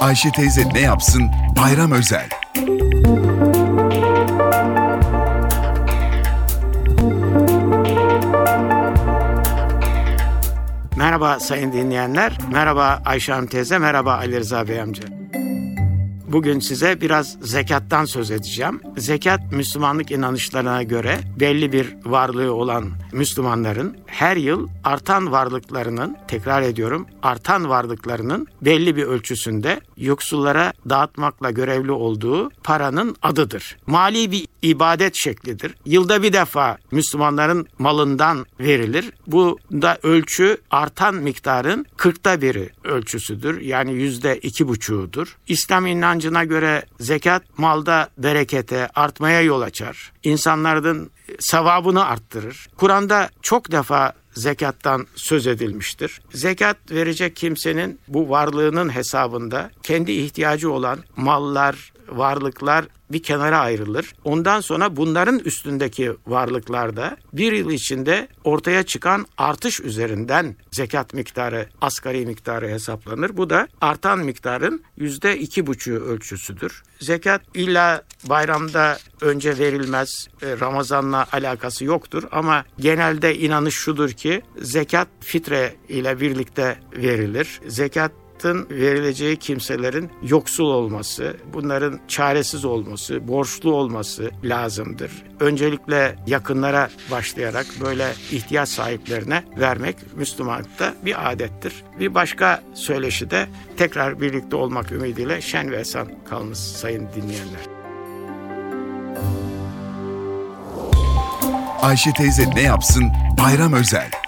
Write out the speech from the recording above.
Ayşe teyze ne yapsın? Bayram özel. Merhaba sayın dinleyenler, merhaba Ayşe Hanım teyze, merhaba Ali Rıza Bey amca. Bugün size biraz zekattan söz edeceğim. Zekat Müslümanlık inanışlarına göre belli bir varlığı olan Müslümanların her yıl artan varlıklarının, tekrar ediyorum, artan varlıklarının belli bir ölçüsünde yoksullara dağıtmakla görevli olduğu paranın adıdır. Mali bir ibadet şeklidir. Yılda bir defa Müslümanların malından verilir. Bu da ölçü artan miktarın kırkta biri ölçüsüdür. Yani yüzde iki buçuğudur. İslam inancına göre zekat malda berekete, artmaya yol açar. İnsanların sevabını arttırır. Kur'an'da çok defa zekattan söz edilmiştir. Zekat verecek kimsenin bu varlığının hesabında kendi ihtiyacı olan mallar, varlıklar bir kenara ayrılır. Ondan sonra bunların üstündeki varlıklarda bir yıl içinde ortaya çıkan artış üzerinden zekat miktarı, asgari miktarı hesaplanır. Bu da artan miktarın yüzde iki buçuğu ölçüsüdür. Zekat illa bayramda önce verilmez, e, Ramazan'la alakası yoktur ama genelde inanış şudur ki zekat fitre ile birlikte verilir. Zekat zekatın verileceği kimselerin yoksul olması, bunların çaresiz olması, borçlu olması lazımdır. Öncelikle yakınlara başlayarak böyle ihtiyaç sahiplerine vermek Müslümanlıkta bir adettir. Bir başka söyleşi de tekrar birlikte olmak ümidiyle şen ve esen kalınız sayın dinleyenler. Ayşe teyze ne yapsın? Bayram özel.